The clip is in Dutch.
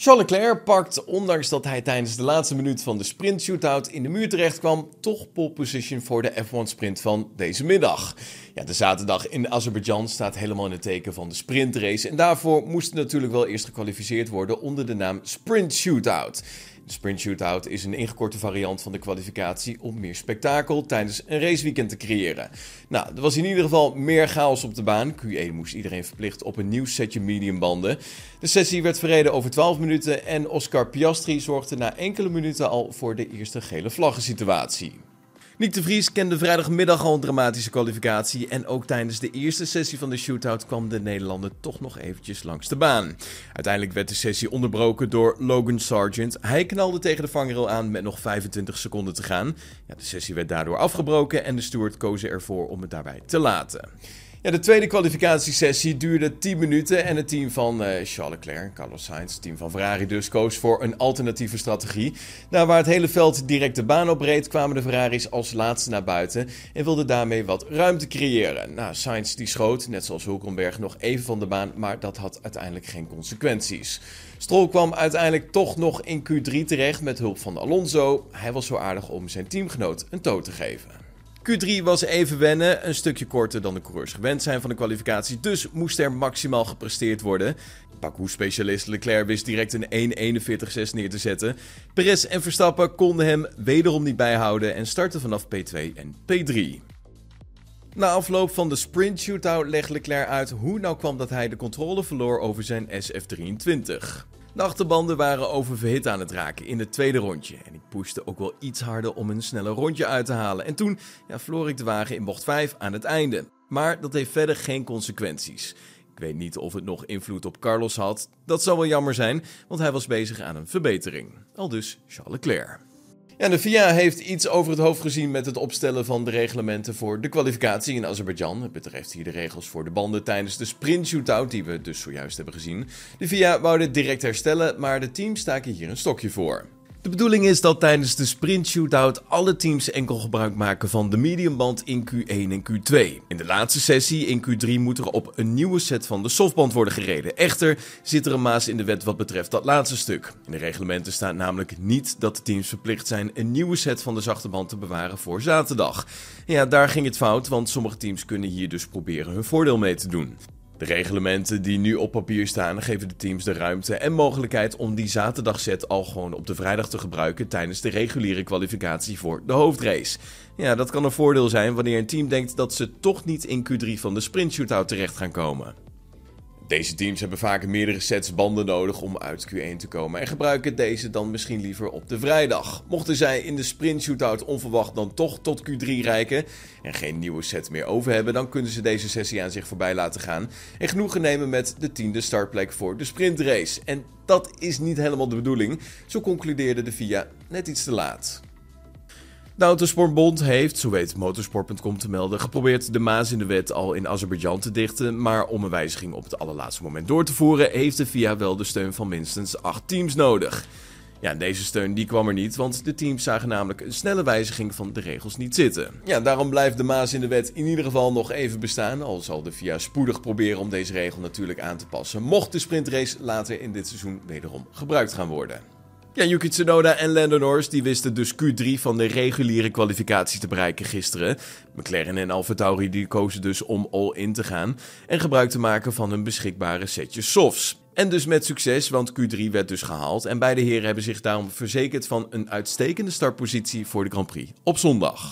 Charles Leclerc pakt, ondanks dat hij tijdens de laatste minuut van de sprint shootout in de muur terecht kwam, toch pole position voor de F1 sprint van deze middag. Ja, de zaterdag in Azerbeidzjan staat helemaal in het teken van de sprintrace en daarvoor moest natuurlijk wel eerst gekwalificeerd worden onder de naam Sprint Shootout. De sprint shootout is een ingekorte variant van de kwalificatie om meer spektakel tijdens een raceweekend te creëren. Nou, er was in ieder geval meer chaos op de baan. Q1 moest iedereen verplicht op een nieuw setje mediumbanden. De sessie werd verreden over 12 minuten en Oscar Piastri zorgde na enkele minuten al voor de eerste gele vlaggen situatie. Nick de Vries kende vrijdagmiddag al een dramatische kwalificatie. En ook tijdens de eerste sessie van de shootout kwam de Nederlander toch nog eventjes langs de baan. Uiteindelijk werd de sessie onderbroken door Logan Sargent. Hij knalde tegen de vangrail aan met nog 25 seconden te gaan. Ja, de sessie werd daardoor afgebroken en de steward kozen ervoor om het daarbij te laten. De tweede kwalificatiesessie duurde 10 minuten en het team van uh, Charles Leclerc, Carlos Sainz, het team van Ferrari dus, koos voor een alternatieve strategie. Nou, waar het hele veld direct de baan op reed, kwamen de Ferraris als laatste naar buiten en wilden daarmee wat ruimte creëren. Nou, Sainz die schoot, net zoals Hulkenberg, nog even van de baan, maar dat had uiteindelijk geen consequenties. Stroll kwam uiteindelijk toch nog in Q3 terecht met hulp van Alonso. Hij was zo aardig om zijn teamgenoot een toot te geven. Q3 was even wennen, een stukje korter dan de coureurs gewend zijn van de kwalificatie, dus moest er maximaal gepresteerd worden. Baku-specialist Leclerc wist direct een 1.41.6 neer te zetten. Perez en Verstappen konden hem wederom niet bijhouden en startten vanaf P2 en P3. Na afloop van de sprint shootout legde Leclerc uit hoe nou kwam dat hij de controle verloor over zijn SF23. De achterbanden waren oververhit aan het raken in het tweede rondje. En ik pushte ook wel iets harder om een sneller rondje uit te halen. En toen ja, ik de wagen in bocht 5 aan het einde. Maar dat heeft verder geen consequenties. Ik weet niet of het nog invloed op Carlos had. Dat zou wel jammer zijn, want hij was bezig aan een verbetering. Al dus Charles Leclerc. Ja, de FIA heeft iets over het hoofd gezien met het opstellen van de reglementen voor de kwalificatie in Azerbeidzjan. Het betreft hier de regels voor de banden tijdens de sprint shootout die we dus zojuist hebben gezien. De FIA wou dit direct herstellen, maar de teams staken hier een stokje voor. De bedoeling is dat tijdens de sprint shootout alle teams enkel gebruik maken van de mediumband in Q1 en Q2. In de laatste sessie in Q3 moet er op een nieuwe set van de softband worden gereden. Echter zit er een maas in de wet wat betreft dat laatste stuk. In de reglementen staat namelijk niet dat de teams verplicht zijn een nieuwe set van de zachte band te bewaren voor zaterdag. Ja, daar ging het fout, want sommige teams kunnen hier dus proberen hun voordeel mee te doen. De reglementen die nu op papier staan geven de teams de ruimte en mogelijkheid om die zaterdagset al gewoon op de vrijdag te gebruiken tijdens de reguliere kwalificatie voor de hoofdrace. Ja, dat kan een voordeel zijn wanneer een team denkt dat ze toch niet in Q3 van de sprint shootout terecht gaan komen. Deze teams hebben vaak meerdere sets banden nodig om uit Q1 te komen en gebruiken deze dan misschien liever op de vrijdag. Mochten zij in de sprint shootout onverwacht dan toch tot Q3 reiken en geen nieuwe set meer over hebben, dan kunnen ze deze sessie aan zich voorbij laten gaan en genoegen nemen met de tiende startplek voor de sprintrace. En dat is niet helemaal de bedoeling, zo concludeerde de FIA net iets te laat. De Autosportbond heeft, zo weet motorsport.com te melden, geprobeerd de maas in de wet al in Azerbeidzjan te dichten. Maar om een wijziging op het allerlaatste moment door te voeren, heeft de FIA wel de steun van minstens acht teams nodig. Ja, deze steun die kwam er niet, want de teams zagen namelijk een snelle wijziging van de regels niet zitten. Ja, daarom blijft de maas in de wet in ieder geval nog even bestaan, al zal de FIA spoedig proberen om deze regel natuurlijk aan te passen, mocht de sprintrace later in dit seizoen wederom gebruikt gaan worden. Ja, Yuki Tsunoda en Lando Norris die wisten dus Q3 van de reguliere kwalificatie te bereiken gisteren. McLaren en AlphaTauri die kozen dus om all-in te gaan en gebruik te maken van hun beschikbare setje softs. En dus met succes, want Q3 werd dus gehaald en beide heren hebben zich daarom verzekerd van een uitstekende startpositie voor de Grand Prix op zondag.